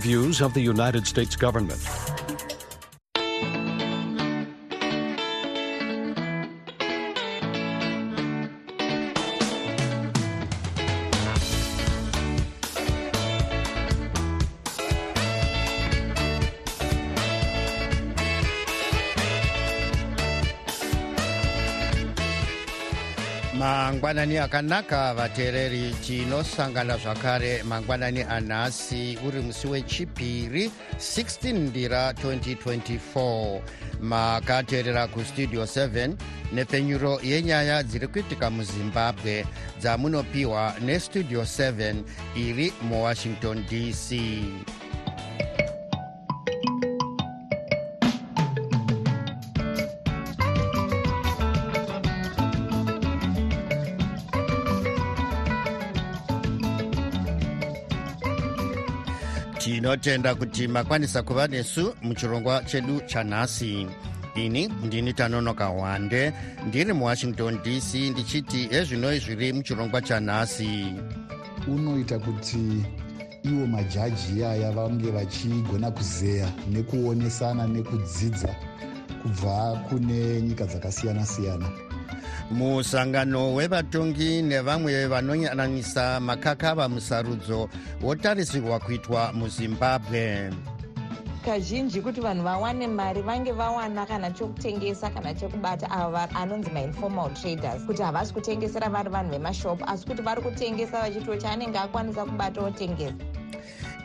Views of the United States government. Mangwanani akanaka vateereri tinosangana zvakare mangwanani anhasi uri musi wechipiri 16 ndira 2024 makateerera kustudio 7 nepfenyuro yenyaya dziri kuitika muzimbabwe dzamunopiwa nestudio 7 iri muwashington dc tinotenda kuti makwanisa kuva nesu muchirongwa chedu chanhasi. Ini ndini tanonoka hwande. Ndiri muwashington dc ndichiti ezvinoi zviri muchirongwa chanhasi. Unoita kuti ivo majaji iyaya vange vachigona kuzeya nekuonesana nekudzidza kubva kune nyika dzakasiyana-siyana musangano wevatongi nevamwe vanonyananisa makakava musarudzo wotarisirwa kuitwa muzimbabwe. Kazhinji kuti vanhu vawane mari vange vawana kana chokutengesa kana chekubata ava anonzi mainformal traders kuti havasi kutengesera vari vanhu vemashopu asi kuti vari kutengesa vachitio chaanenge akwanisa kubata otengesa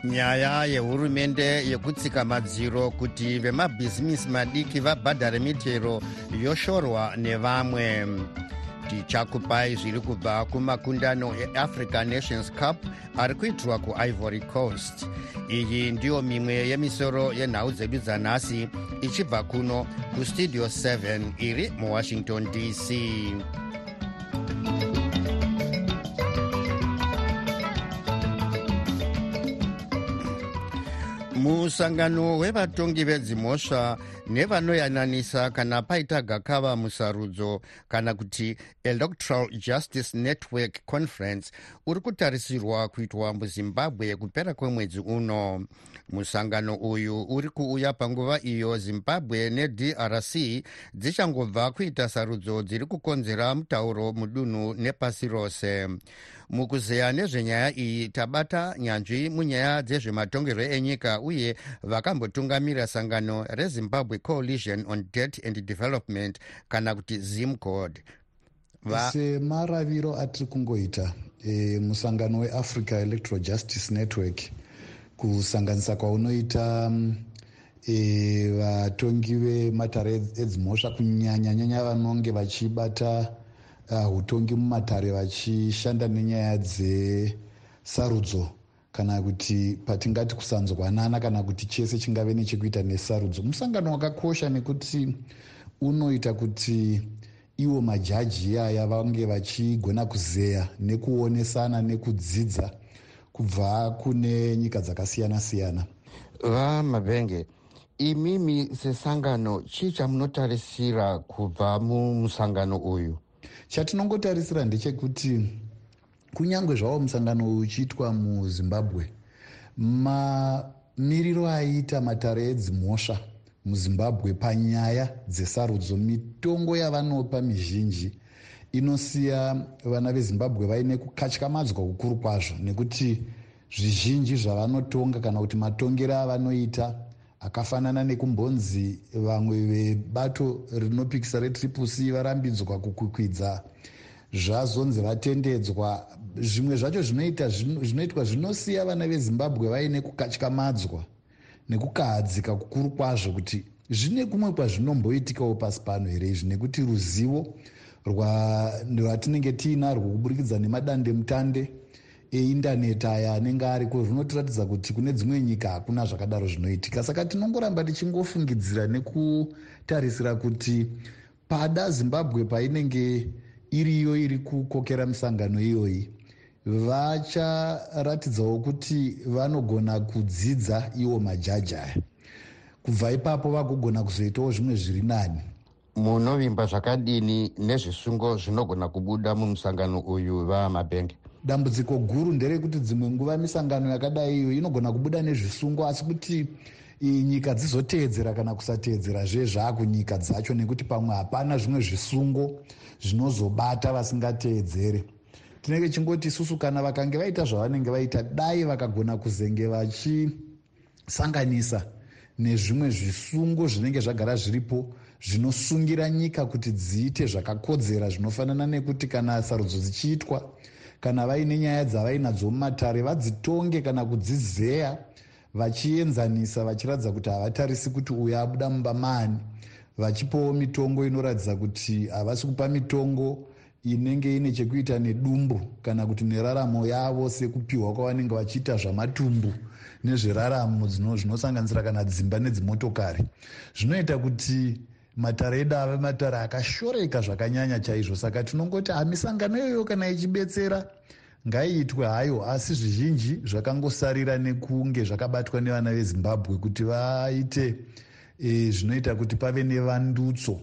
nyaya yehurumende yekutsika madziro kuti vemabhizimisi madiki vabhadhare mitero yoshorwa nevamwe. Tichakupai zviri kubva kumakundano eafrica nations cup ari kuitirwa kuivory coast. Iyi ndiyo mimwe yemisoro yenhau dzedu dzanhasi ichibva kuno kustudio 7 iri muwashington dc musangano wevatongi vedzimhosva nevanoyananisa kana paita gakava musarudzo kana kuti electoral justice network conference uri kutarisirwa kuitwa muzimbabwe kupera kwemwedzi uno. Musangano uyu uri kuuya panguva iyo zimbabwe nedrc dzichangobva kuita sarudzo dziri kukonzera mutauro mudunhu nepasi rose mukuzeya nezvenyaya iyi tabata nyanzvi munyaya dzezvematongerwo enyika uye vakambotungamirira sangano rezimbabwe coalition on debt and development kana kuti zimcod semaraviro atiri kungoita e, musangano weafrica electoral justice network kusanganisa kwaunoita e, vatongi vematare edzimhosva kunyanyanyanya vanonge vachibata uh, utongi mumatare vachishanda nenyaya dzesarudzo. Kana kuti patingati kusanzwanana kana kuti chese chingave nechekuita nesarudzo. Musangano wakakosha nekuti unoita kuti ivo majaji iyaya vange vachigona kuzeya nekuonesana nekudzidza kubva kune nyika dzakasiyana-siyana. Vamabhenge imimi sesangano chii chamunotarisira kubva mumusangano uyu chatinongotarisira ndechekuti kunyange zvavo musangano uchiitwa muzimbabwe mamiriro aiita matare edzimhosva muzimbabwe panyaya dzesarudzo. Mitongo yavanopa mizhinji inosiya vana vezimbabwe vaine kukatyamadzwa kukuru kwazvo nekuti zvizhinji zvavanotonga kana kuti matongero avanoita akafanana nekumbonzi vamwe vebato rinopikisa retriple c varambidzwa kukwikwidza zvazonzi vatendedzwa. Zvimwe zvacho zvinoita zvinoitwa zvinosiya vana vezimbabwe vaine kukatyamadzwa nekukahadzika kukuru kwazvo kuti zvine kumwe kwazvinomboitikawo pasi pano here izvi? Nekuti ruzivo rwatinenge tiinarwo kuburikidza nemadandemutande eindaneti aya anenge ariko zvinotiratidza kuti kune dzimwe nyika hakuna zvakadaro zvinoitika. Saka tinongoramba tichingofungidzira nekutarisira kuti pada zimbabwe painenge iriyo iri kukokera misangano iyoyi vacharatidzawo kuti vanogona kudzidza iwo majaji aya kubva ipapo vagogona kuzoitawo zvimwe zviri nani. Munovimba zvakadini nezvisungo zvinogona kubuda mumusangano uyu vamabhenge dambudziko guru nderekuti dzimwe nguva misangano yakadai iyo inogona kubuda nezvisungo asi kuti nyika dzizoteedzera kana kusateedzera zve zvaakunyika dzacho nekuti pamwe hapana zvimwe zvisungo zvinozobata vasingateedzere tinenge chingoti isusu kana vakange vaita zvavanenge vaita dai vakagona kuzenge vachisanganisa nezvimwe zvisungo zvinenge zvagara zviripo zvinosungira nyika kuti dziite zvakakodzera zvinofanana nekuti kana sarudzo dzichiitwa kana vaine nyaya dzavainadzo mumatare vadzitonge kana kudzizeya vachienzanisa vachiratidza kuti havatarisi kuti uyo abuda mumba maani. Vachipawo mitongo inoratidza kuti havasi kupa mitongo inenge ine chekuita nedumbu kana kuti neraramo yavo sekupiwa kwavanenge vachiita zvamatumbu nezveraramo zvinosanganisira kana dzimba nedzimotokari. Zvinoita kuti matare edu ave matare akashoreka zvakanyanya chaizvo. Saka tinongoti hamisangano iyoyo kana ichibetsera ngaiitwe hayo. Asi zvizhinji zvakangosarira nekunge zvakabatwa nevana vezimbabwe kuti vaite e, zvinoita kuti pave nevandutso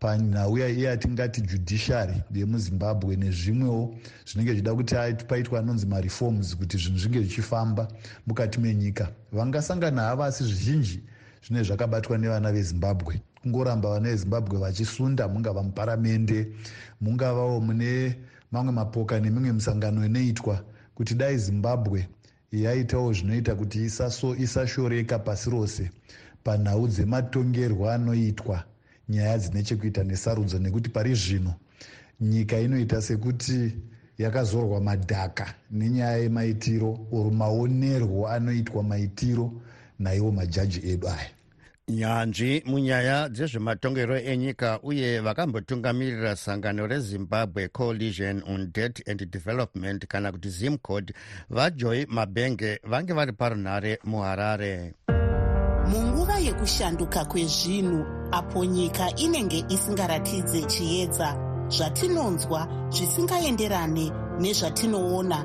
panhau yatingati judiciary yemuzimbabwe nezvimwewo zvinenge zvichida kuti paitwa anonzi mareforms kuti zvinhu zvinge zvichifamba mukati menyika. Vangasangana hava asi zvizhinji zvinenge zvakabatwa nevana vezimbabwe. Kungoramba vana vezimbabwe vachisunda mungava muparamende mungavawo mune mamwe mapoka nemimwe misangano inoitwa kuti dai zimbabwe yaitawo zvinoita kuti isashoreka pasi rose panhau dzematongerwo anoitwa nyaya dzine chekuita nesarudzo nekuti pari zvino nyika inoita sekuti yakazorwa madhaka nenyaya yemaitiro oro maonerwo anoitwa maitiro naivo majaji edu aya nyanzvi munyaya dzezvematongero enyika uye vakambotungamirira sangano rezimbabwe coalition on debt and development kana kuti zimcod vajoy mabenge vange vari parunhare muharare. Munguva yekushanduka kwezvinhu apo nyika inenge isingaratidze chiedza zvatinonzwa zvisingaenderane nezvatinoona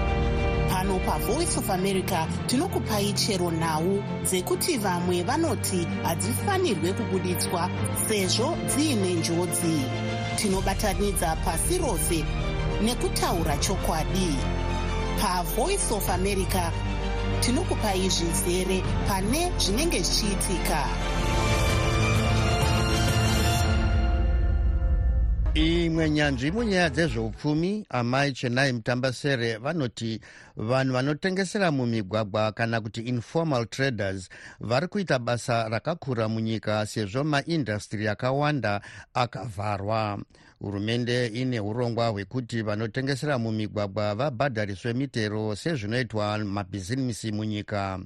pano pavoice of america tinokupai chero nhau dzekuti vamwe vanoti hadzifanirwe kubuditswa sezvo dziine njodzi. Tinobatanidza pasi rose nekutaura chokwadi. Pavoice of america tinokupai zvizere pane zvinenge zvichiitika imwe nyanzvi munyaya dzezveupfumi amai chenai mutambasere vanoti vanhu vanotengesera mumigwagwa kana kuti informal traders vari kuita basa rakakura munyika sezvo maindastry akawanda akavharwa. Hurumende ine urongwa hwekuti vanotengesera mumigwagwa vabhadhariswe mitero sezvinoitwa mabhizinisi munyika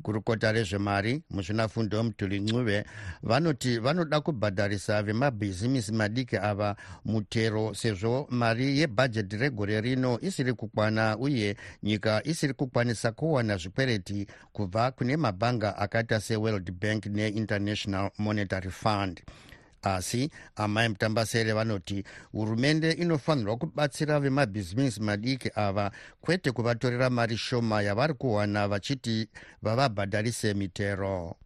gurukota rezvemari muzvinafundo mudhuri ncuve vanoti vanoda kubhadharisa vemabhizimisi madiki ava mutero sezvo mari yebhajeti regore rino isiri kukwana uye nyika isiri kukwanisa kuwana zvikwereti kubva kune mabhanga akaita seworld bank neinternational monetary fund asi amai mutambasere vanoti hurumende inofanirwa kubatsira vemabhizimisi madiki ava kwete kuvatorera mari shoma yavari kuwana vachiti vavabhadharise mitero.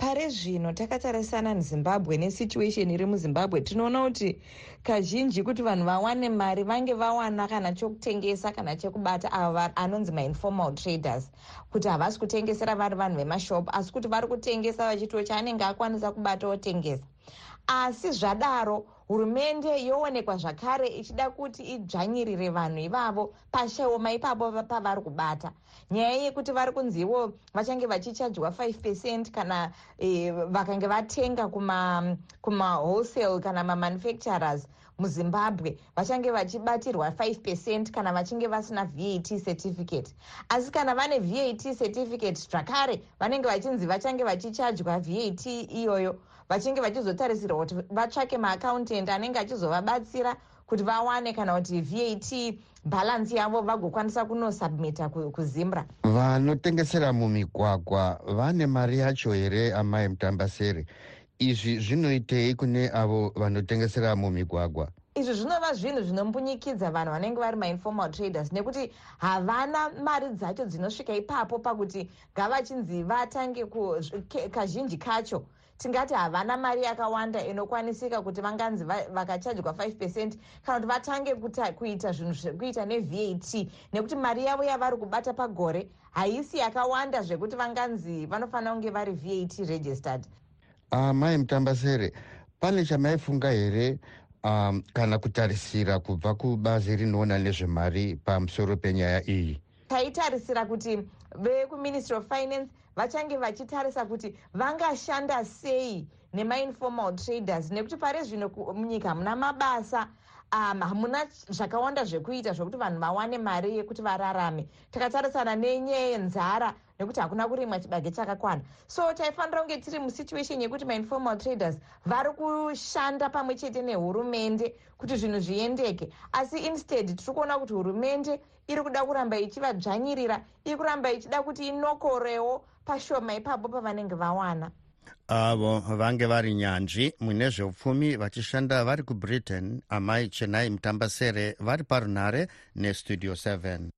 Pari zvino takatarisana nezimbabwe nesituation iri muzimbabwe tinoona kuti kazhinji kuti vanhu vawane mari vange vawana kana chokutengesa kana chekubata ava anonzi mainformal traders kuti havasi kutengesera vari vanhu vemashopu asi kuti vari kutengesa vachitiwo chaanenge akwanisa kubata otengesa asi zvadaro hurumende yoonekwa zvakare ichida kuti idzvanyirire vanhu ivavo pashoma ipapo pavari kubata. Nyaya yekuti vari kunziwo vachange vachichajwa 5 pecent kana e, vakange vatenga kumawholesale kuma kana mamanufacturers muzimbabwe vachange vachibatirwa 5 pecent kana vachinge vasina vat certificate. Asi kana vane vat certificate zvakare vanenge vachinzi vachange vachichajwa vat iyoyo vachinge vachizotarisirwa kuti vatsvake maaccountant anenge achizovabatsira kuti vawane kana kuti vat bhalansi yavo vagokwanisa kunosubmita kuzimbra. Vanotengesera mumigwagwa vane mari yacho here amai mutambaseri izvi zvinoitei kune avo vanotengesera mumigwagwa? Izvi zvinova zvinhu zvinombunyikidza vanhu vanenge vari mainformal traders nekuti havana mari dzacho dzinosvika ipapo pakuti ngavachinzi vatange kazhinji kacho tingati havana mari yakawanda inokwanisika kuti vanganzi vakachajwa 5 pecent kana kuti vatange kuita zvinhu zvekuita nevat nekuti mari yavo yavari kubata pagore haisi yakawanda zvekuti vanganzi vanofanira kunge vari vat registered. Amai uh, mutambasere pane chamaifunga here um, kana kutarisira kubva kubazi rinoona nezvemari pamusoro penyaya iyi? Taitarisira kuti vekuministry of finance vachange vachitarisa kuti vangashanda sei nemainformal traders. Nekuti pari zvino munyika muna mabasa um, hamuna zvakawanda zvekuita zvokuti vanhu vawane mari yekuti vararame. Takatarisana nenyaya yenzara nekuti hakuna kurimwa chibage chakakwana. So taifanira kunge tiri musituation yekuti mainformal traders vari kushanda pamwe chete nehurumende kuti zvinhu zviendeke. Asi instead tiri kuona kuti hurumende iri kuda kuramba ichivadzvanyirira iri kuramba ichida kuti inokorewo pashoma ipapo pavanenge vawana avo vange vari nyanzvi mune zveupfumi vachishanda vari kubritain amai chenai mutambasere vari parunhare nestudio 7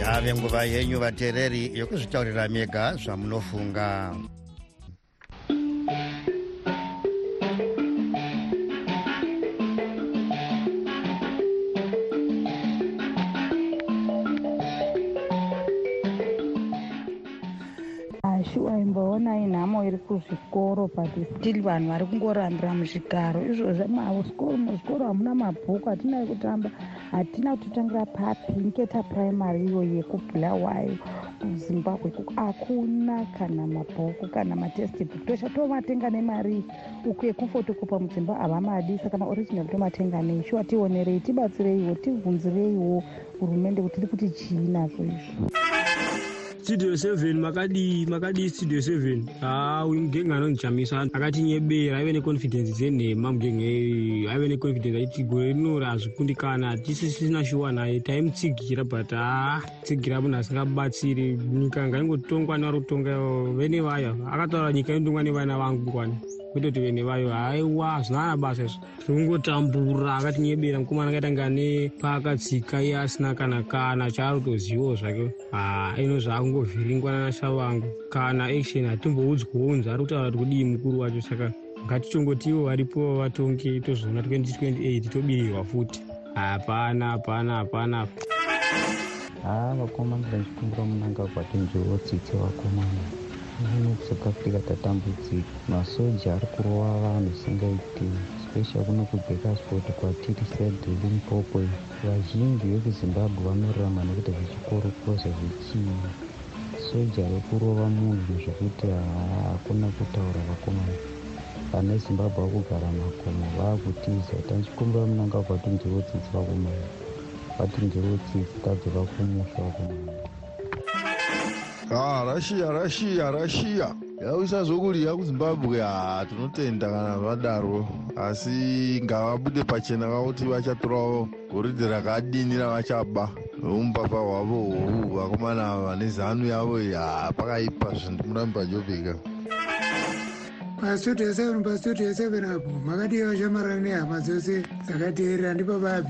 yave nguva yenyu vateereri yokuzvitaurira mega zvamunofunga nhamo iri kuzvikoro but still vanhu vari kungorambira muzvigaro. Izvozvo muzvikoro hamuna mabhuku hatina ekutamba hatina kutotangira papinketa primary iyo yekubhulawayo kuzimbabwe hakuna kana mabhuku kana matestbook tochatomatenga nemari. Uku yekufotokopa mudzimba havamadi saka maoriginal tomatenga nei. Shuwa tionerei tibatsireiwo tibvunzireiwo hurumende kuti tiri kuti chii nazvo izvo studio 7 makadii makadii studio 7 ha uyu mugenge anondichamisa akatinyebera aive neconfidence dzenhema mugenge aive neconfidence achiti gore rinori hazvikundikana hatisisina shuwa naye taimutsigira but ha tsigira munhu asingabatsiri nyika ngaingotongwa nevari kutonga vene vayo akataura nyika inotongwa nevana vangu ngwani kwete kuti vene vayo haiwa zvinana basa izvo tirikungotambura akatinyebera mukomana akaita ngane paakatsika iye asina kana kana chaari kutozivawo zvake. Ha ino zvaakungovhiringwa nanasha vangu kana action hatimboudzwawo unzi ari kutaura kuti kudii mukuru wacho saka ngatichongotiwo varipo vatongi tozoona 2028 tobirirwa futi. Hapana hapana hapana. Haa vakomana ndachikumbura munanga kwatinjiwotsitse vakomana uno south africa tatambudzika. Masoja ari kurova vanhu singaiti special kuno kubhekasport kwatiri saidi limpopo vazhinji vekuzimbabwe vanorarama nekuita zvechikoro kurosa zvechii soja rekurova munhu zvekuti hakuna kutaura vakomana. Vana zimbabwe vakugara makomo vaakutiza. Tanchikumbira munanga kwatinjerotsitsi vakomana. Vatinjerotsitsi tabvira kumusha vakomana ha rashiya rashiya rashiya yausazokuliya kuzimbabwe ha tinotenda kana vadaro. Asi ngavabude pachena vakuti vachatorawo goridhe rakadini ravachaba. Noumupapa hwavo huu vakomana vane zanu yavo ya pakaipa zvindimurambi pajobheka pastudio 7 pastudio 7 apo makadiwa shamarana nehama dzose dzakateerera ndipapa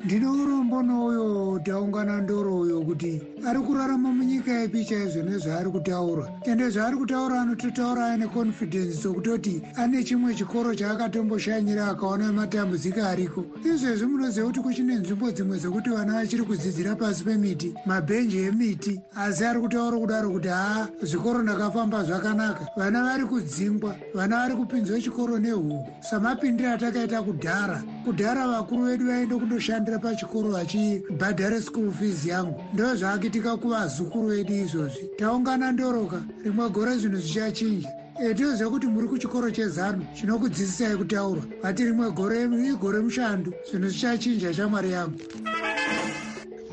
b ndino urombo nouyo taungana ndoro uyo kuti ari kurarama munyika yepi chaizvo nezvaari kutaura. Ende zvaari kutaura anototaura aine confidence sokutoti ane chimwe chikoro chaakatomboshanyira akaona matambudziko ariko. Izvezvi munoziva kuti kuchine nzvimbo dzimwe dzekuti vana vachiri kudzidzira pasi pemiti mabhenji emiti asi ari kutaura kudaro kuti haa zvikoro ndakafamba zvakanaka. Vana vari kudzingwa vana vari kupinzwa chikoro nehuku. Samapindiro atakaita kudhara kudhara vakuru vedu vaende kundoshandira pachikoro vachibhadhare school fees yangu. Ndo zvaakitika kuvazukuru vedu izvozvi. Taungana ndoroka rimwe gore zvinhu zvichachinja. E, tinoziva kuti muri kuchikoro chezano chinokudzidzisai kutaura vati rimwe gore igore mushando zvinhu zvichachinja shamwari yangu.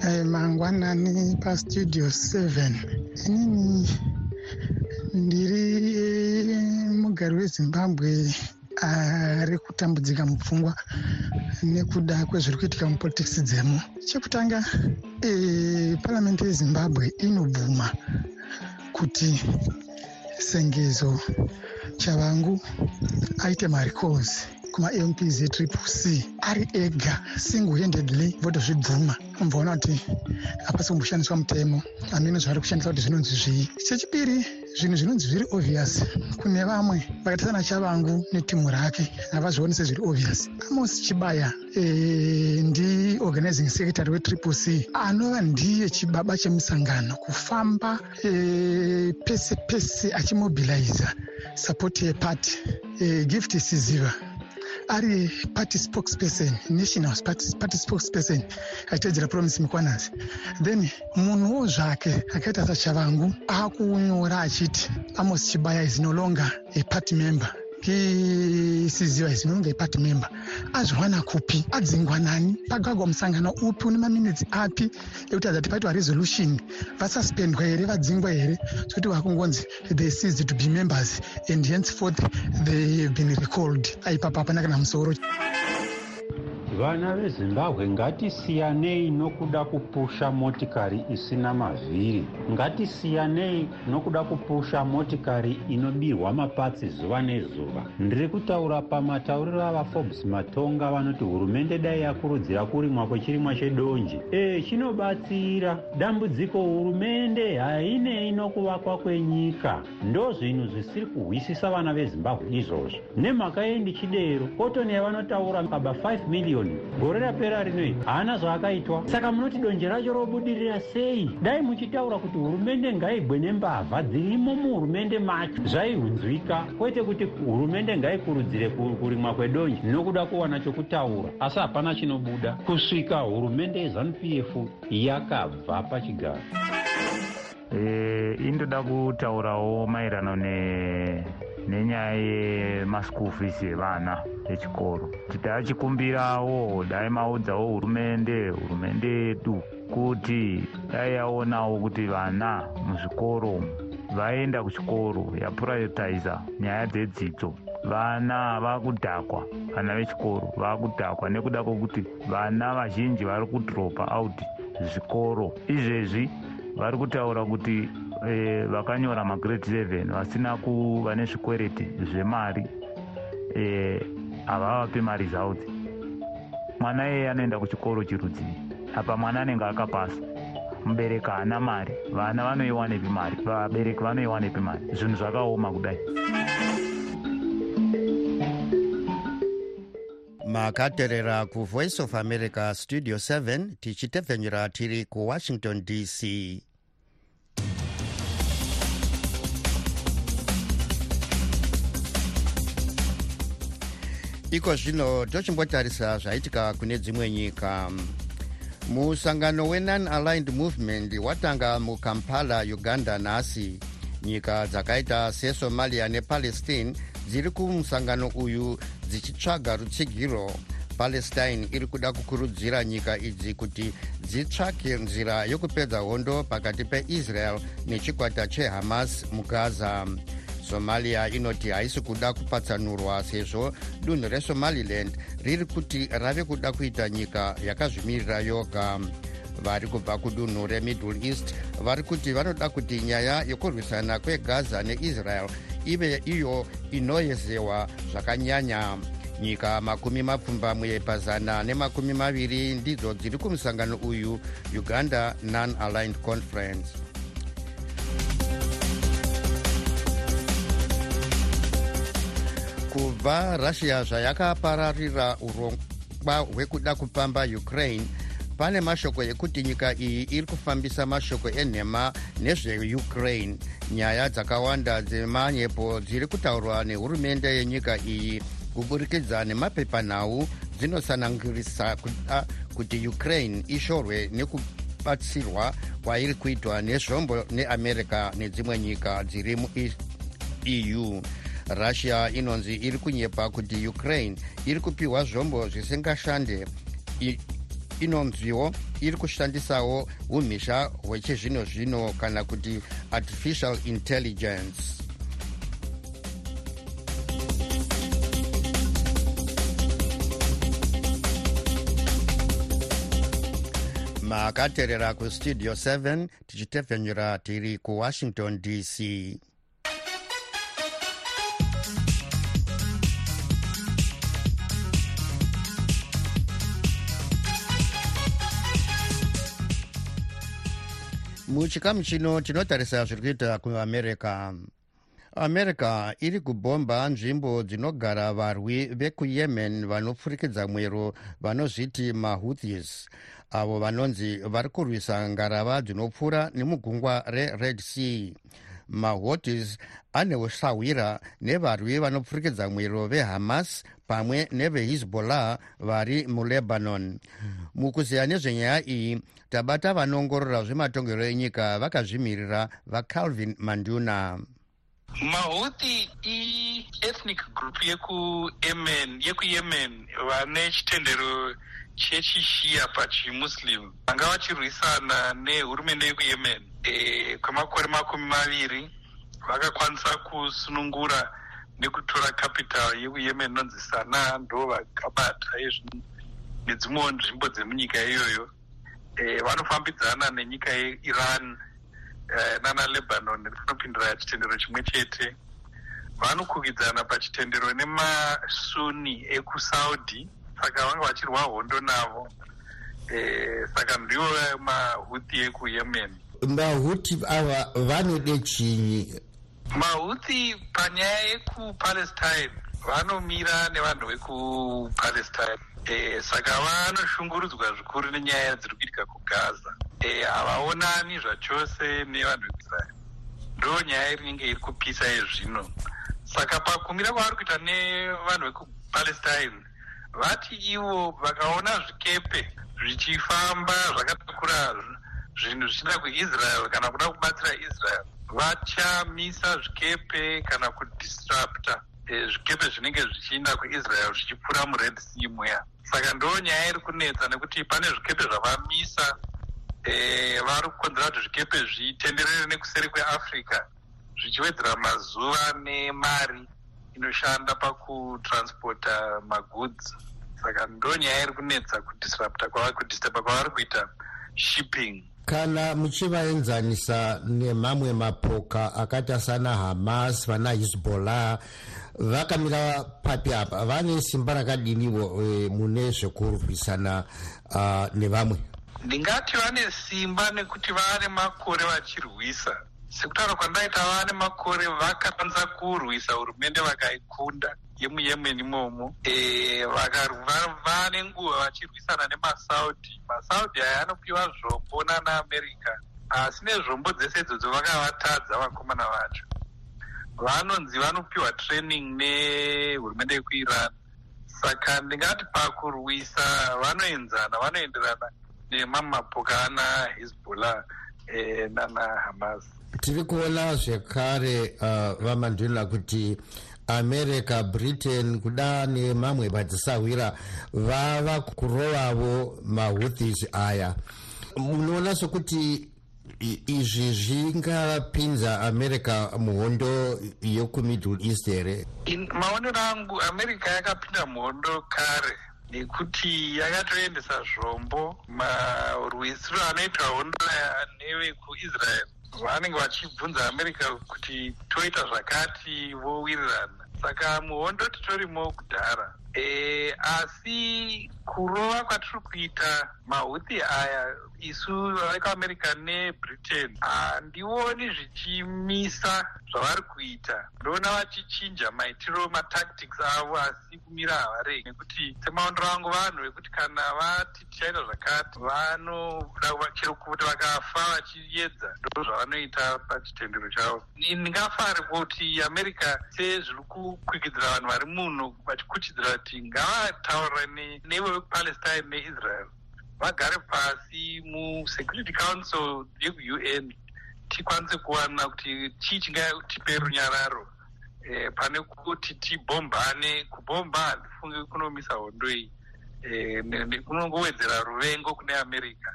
Hey, mangwanani pastudio 7 inini ndiri mugari wezimbabwe ari kutambudzika mupfungwa nekuda kwezviri kuitika mupolitics dzemo chekutanga e, paramende yezimbabwe inobvuma kuti sengezo chavangu aite marecalls kumaamps etriple c. Ari ega single handedly vodozvibvuma mubvaona kuti hapasi kumboshandiswa mutemo hamino zvavari kushandisa kuti zvinonzi zvii chechipiri zvinhu zvinonzi zviri obvious. Kune vamwe vakaita sana chavangu netimu rake havazvioni sezviri obvious. Amos chibaya e, ndi organizing secretary wetriple c anova ndiye chibaba chemusangano kufamba e, pese pese achimobiliza sapoti yepati e, gift siziva ari party spokesperson national party spokesperson achitedzera promise mukwanasi then munhuwo zvake akaita sachavangu akunyora achiti amos chibaya is no longer a party member isiziva izinonge ipati member. Azviwana kupi adzingwa nani? Pagagwa musangano upi? Une maminitsi api? Ekuti adzati paitwa resolution vasuspendwa here vadzingwa here? Zvokuti vakungonzi they ceased to be members and henceforth they have been recalled. Aipapa hapana kana musoro vana vezimbabwe ngatisiyanei nokuda kupusha motikari isina mavhiri. Ngatisiyanei nokuda kupusha motikari inobirwa mapatsi zuva nezuva. Ndiri kutaura pamatauriro avaforbes matonga vanoti hurumende dai yakurudzira kurimwa kwechirimwa chedonje. Ee chinobatsira. Dambudziko hurumende hainei nokuvakwa kwenyika. Ndo zvinhu zvisiri kuhwisisa vana vezimbabwe izvozvo. Nemhaka yendichidero kotoni yavanotaura kaba 5 miliyoni gore rapera rinoi haana zvaakaitwa. Saka munoti donje racho robudirira sei? Dai muchitaura kuti hurumende ngaigwe nembavha dzirimo muhurumende macho. Zvaihunzwika. Kwete kuti hurumende ngaikurudzire kurimwa kwedonje nokuda kuwana chokutaura. Asi hapana chinobuda. Kusvika hurumende yezanup f yakabva pachigaro indoda kutaurawo maererano ne nenyaya yemaschool fees evana vechikoro tidachikumbirawo dai maudzawo hurumende hurumende yedu kuti dai yaonawo kuti vana muzvikoro vaenda kuchikoro yapurayotaiza nyaya dzedzidzo. Vana vakudhakwa vana vechikoro vakudhakwa nekuda kwokuti vana vazhinji vari kudropa out zvikoro. Izvezvi vari kutaura kuti e, vakanyora magrade 7 vasina kuva nezvikwereti zvemari havavapi e, maresults mwana iyeye anoenda kuchikoro chirudzii? Apa mwana anenge akapasa. Mubereki haana mari vana vanoiwanepi mari vabereki vanoiwanepi mari. Zvinhu zvakaoma kudai. Makateerera kuvoice of america studio 7 tichitevhenyera tiri kuwashington dc iko zvino tochimbotarisa zvaitika kune dzimwe nyika. Musangano wenon-aligned movement watanga mukampala uganda nhasi. Nyika dzakaita sesomalia nepalestine dziri kumusangano uyu dzichitsvaga rutsigiro. Palestine iri kuda kukurudzira nyika idzi kuti dzitsvake nzira yokupedza hondo pakati peisrael nechikwata chehamas mugaza somalia inoti haisi kuda kupatsanurwa sezvo dunhu resomaliland riri kuti rave kuda kuita nyika yakazvimirira yoga. Vari kubva kudunhu remiddle east vari kuti vanoda kuti nyaya yekurwisana kwegaza neisrael ive iyo inoyezewa zvakanyanya. Nyika makumi mapfumbamwe pazana nemakumi maviri ndidzo dziri kumusangano uyu uganda non-aligned conference kubva russia zvayakapararira urongwa hwekuda kupamba ukraine pane mashoko ekuti nyika iyi iri kufambisa mashoko enhema nezveukraine. Nyaya dzakawanda dzemanyepo dziri kutaurwa nehurumende yenyika iyi kuburikidza nemapepanhau dzinosanangirisa kuda kuti ukraine ishorwe nekubatsirwa kwairi kuitwa nezvombo neamerica nedzimwe nyika dziri eu russia inonzi iri kunyepa kuti ukraine iri kupiwa zvombo zvisingashande. Inonziwo iri kushandisawo umhizha hwechizvino zvino kana kuti artificial intelligence. Makateerera kustudio 7 tichitevhenyura tiri kuwashington dc muchikamu chino tinotarisa zviri kuita kuamerica america iri kubhomba nzvimbo dzinogara varwi vekuyemen vanopfurikidza mwero vanozviti mahouthis. Avo vanonzi vari kurwisa ngarava dzinopfuura nemugungwa rered sea mahouthis ane usahwira nevarwi vanopfurikidza mwero vehamas pamwe nevehizbollah vari mulebanon. Mukuziya nezvenyaya iyi tabata vanoongorora zvematongero enyika vakazvimirira vacalvin manduna. Mahouthi i-ethnic group yekuyemen yeku vane chitendero chechishia pachimuslim vanga vachirwisana nehurumende yekuyemen. E, kwemakore makumi maviri vakakwanisa kusunungura nekutora capital yekuyemen inonzi sana ndo vakabata nedzimwewo nzvimbo dzemunyika iyoyo. E, vanofambidzana nenyika yeiran e, nana lebanon rinopindura chitendero chimwe chete. Vanokukidzana pachitendero nemasuni ekusaudi saka vanga vachirwa hondo navo. E, saka ndivo mahuthi ekuyemen mahuthi ava vanode chinyi mahuthi panyaya yekupalestine vanomira nevanhu vekupalestine e, saka vanoshungurudzwa zvikuru nenyaya dziri kuitika kugaza. E, havaonani zvachose nevanhu veisraeri ndo nyaya irinenge iri kupisa yezvino. Saka pakumira kwavari kuita nevanhu vekupalestine vati ivo vakaona zvikepe zvichifamba zvakatakura zvinhu zvichida kuisrael kana kuda kubatsira israel. Vachamisa zvikepe kana kudisrupta e, zvikepe zvinenge zvichiinda kuisrael zvichipfuura mured sea mweya saka ndo nyaya iri kunetsa nekuti pane zvikepe zvavamisa e, vari kukonzera kuti zvikepe zvitenderere nekuseri kweafrica zvichiwedzera mazuva nemari inoshanda pakutranspota magoods. Saka ndo nyaya iri kunetsa kudisrupta kudisturba kwavari kuita shipping. Kana muchivaenzanisa nemamwe mapoka akaita sana hamas vana hizbollah vakamira papi apa vane simba rakadiniwo e, mune zvekurwisana uh, nevamwe? Ndingati vane simba nekuti vane makore vachirwisa sekutaura kwandaita vane makore vakakwanisa kurwisa hurumende vakaikunda yemuyemen imomo e, vane nguva vachirwisana nemasaudi masaudi aya anopiwa zvombo nanaamerica asi nezvombo dzese idzodzo vakavatadza vakomana vacho. Vanonzi vanopiwa training nehurumende yekuiran. Saka ndingati pakurwisa vanoenzana vanoenderana nemamwe mapoka ana hezbollah e, nana hamas tiri kuona zvekare uh, vamandula kuti america britain kuda nemamwe madzisawira vava kurovavo mahouthis aya. Munoona sokuti izvi zvingapinza america muhondo yekumiddle east here? Maonero angu america yakapinda muhondo kare nekuti yakatoendesa zvombo marwisiro anoitwa hondo nevekuisrael vanenge vachibvunza america kuti toita zvakati vowirirana. Saka muhondo titorimo kudhara e, asi kurova kwatiri kuita mahuthi aya isu vekuamerica nebritain handioni zvichimisa zvavari kuita. Ndoona vachichinja maitiro matactics avo asi kumira havarei. Nekuti semaondero angu vanhu vekuti kana vati tichaita zvakati vanoda chero kuti vakafa vachiedza ndo zvavanoita pachitendero chavo. Ndingafari kuti america sezviri kukwikidzira vanhu vari muno vachikuchidzira kuti ngavataurira nevekupalestine neisrael vagare pasi musecurity council yeku-un tikwanise kuwana kuti chii chingatipe runyararo. E, pane kuti tibhombane kubhomba handifungi kunomisa hondo iyi. E, kunongowedzera ruvengo kune america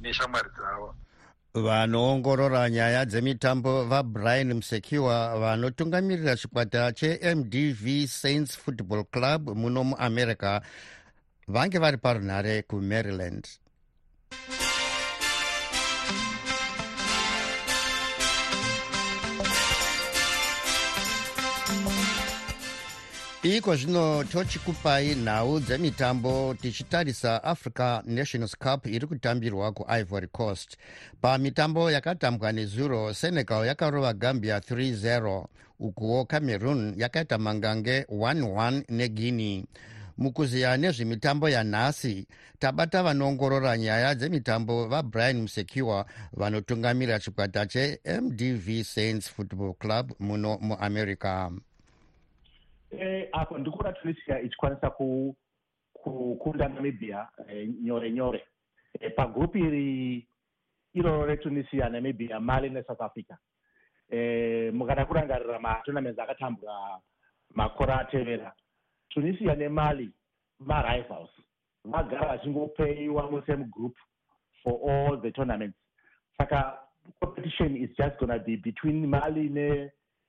neshamwari dzavo vanoongorora nyaya dzemitambo vabrian musekiwa vanotungamirira chikwata chemdv saints football club muno muamerica vange vari parunhare kumaryland iko zvino tochikupai nhau dzemitambo tichitarisa africa nations cup iri kutambirwa kuivory coast. Pamitambo yakatambwa nezuro senegal yakarova gambia 3-0 ukuwo cameroon yakaita mangange 1-1 neguinea. Mukuziya nezvemitambo yanhasi tabata vanoongorora nyaya dzemitambo vabrian musekiwa vanotungamirira chikwata chemdv saints football club muno muamerica eh, apo ndikuona tunisia ichikwanisa kukunda namibia e, nyore nyore. E, iri iroro retunisia namibia mali nesouth africa. E, mukada kurangarira matonaments akatambwa makore atevera tunisia nemali marivals vagara vachingopeyiwa musame group for all the tournaments. Saka competition is just gonna be between mali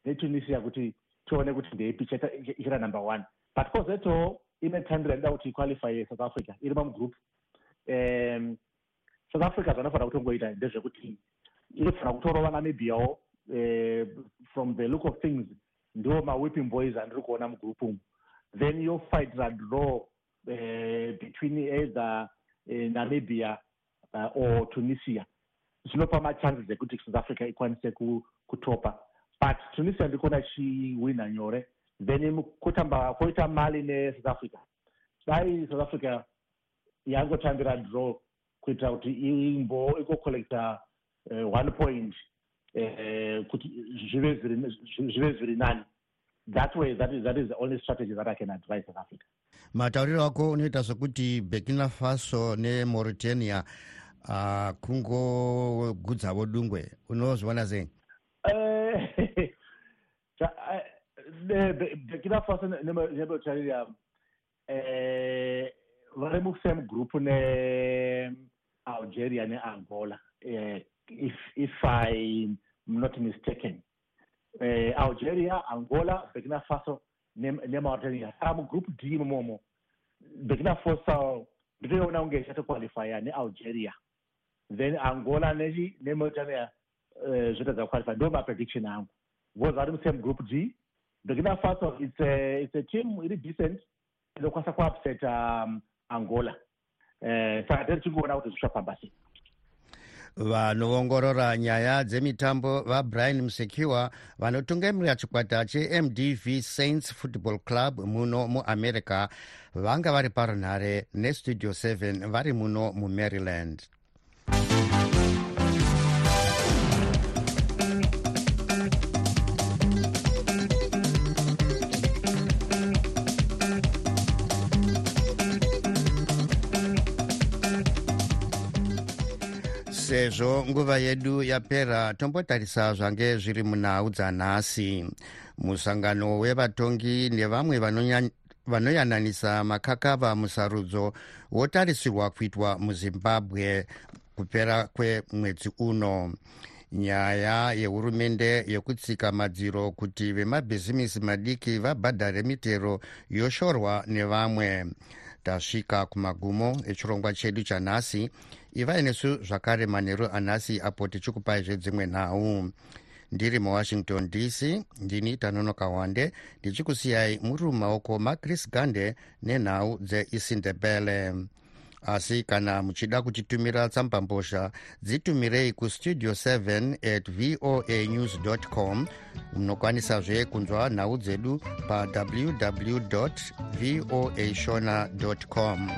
netunisia ne kuti tione kuti ndeipi ichira number one. But kozoitawo ine tandira inoda kuti iqualify south africa iri mamugroup um, south africa zvanofanira kutongoita ndezvekuti inofanira kutorova namibiawo uh, from the look of things ndo mawhipping boys andiri kuona mugroup umu. Then yofightra draw uh, between either uh, namibia uh, or tunisia. Zvinopa machances ekuti south africa ikwanise kutopa but tunisia ndikuona ichiwina nyore. Then kutamba koita mali nesouth africa. Dai south africa yangotambira draw kuitira kuti imbo ikocollecta uh, one point uh, kuti zvive zviri nani. That way that is, that is the only strategy that i can advise south africa. Matauriro ako unoita sokuti burkina faso nemauritania uh, kungogudzavo dungwe unozviona sei burkina faso nemauritania eh, vari musame group nealgeria neangola eh, if, if i'm not mistaken. Eh, algeria angola burkina faso nemauritania saka mugroup d imomo burkina faso nditoiona kunge ichatoqualifya nealgeria then angola nemauritania zvoita dzakuqualify ndo maprediction angu because vari musame group d burkina faso its a, it's a team iri decent. Inokwanisa kuupset um, angola. Uh, saka tiri chingoona kuti zvichafamba sei vanoongorora nyaya dzemitambo vabrian musekiwa vanotungamirira chikwata chemdv saints football club muno muamerica vanga vari parunhare nestudio 7 vari muno mumaryland sezvo nguva yedu yapera tombotarisa zvange zviri munhau dzanhasi. Musangano wevatongi nevamwe vanoyananisa makakava musarudzo wotarisirwa kuitwa muzimbabwe kupera kwemwedzi uno. Nyaya yehurumende yekutsika madziro kuti vemabhizimisi madiki vabhadhare mitero yoshorwa nevamwe. Tasvika kumagumo echirongwa chedu chanhasi ivai nesu zvakare manheru anhasi apo tichikupai zvedzimwe nhau. Ndiri muwashington dc ndini tanonoka wande ndichikusiyai muri mumaoko machris gande nenhau dzeisindebele asi kana muchida kutitumira tsambambozha dzitumirei kustudio 7 at voa news com. Munokwanisazve kunzwa nhau dzedu pawww voa shona com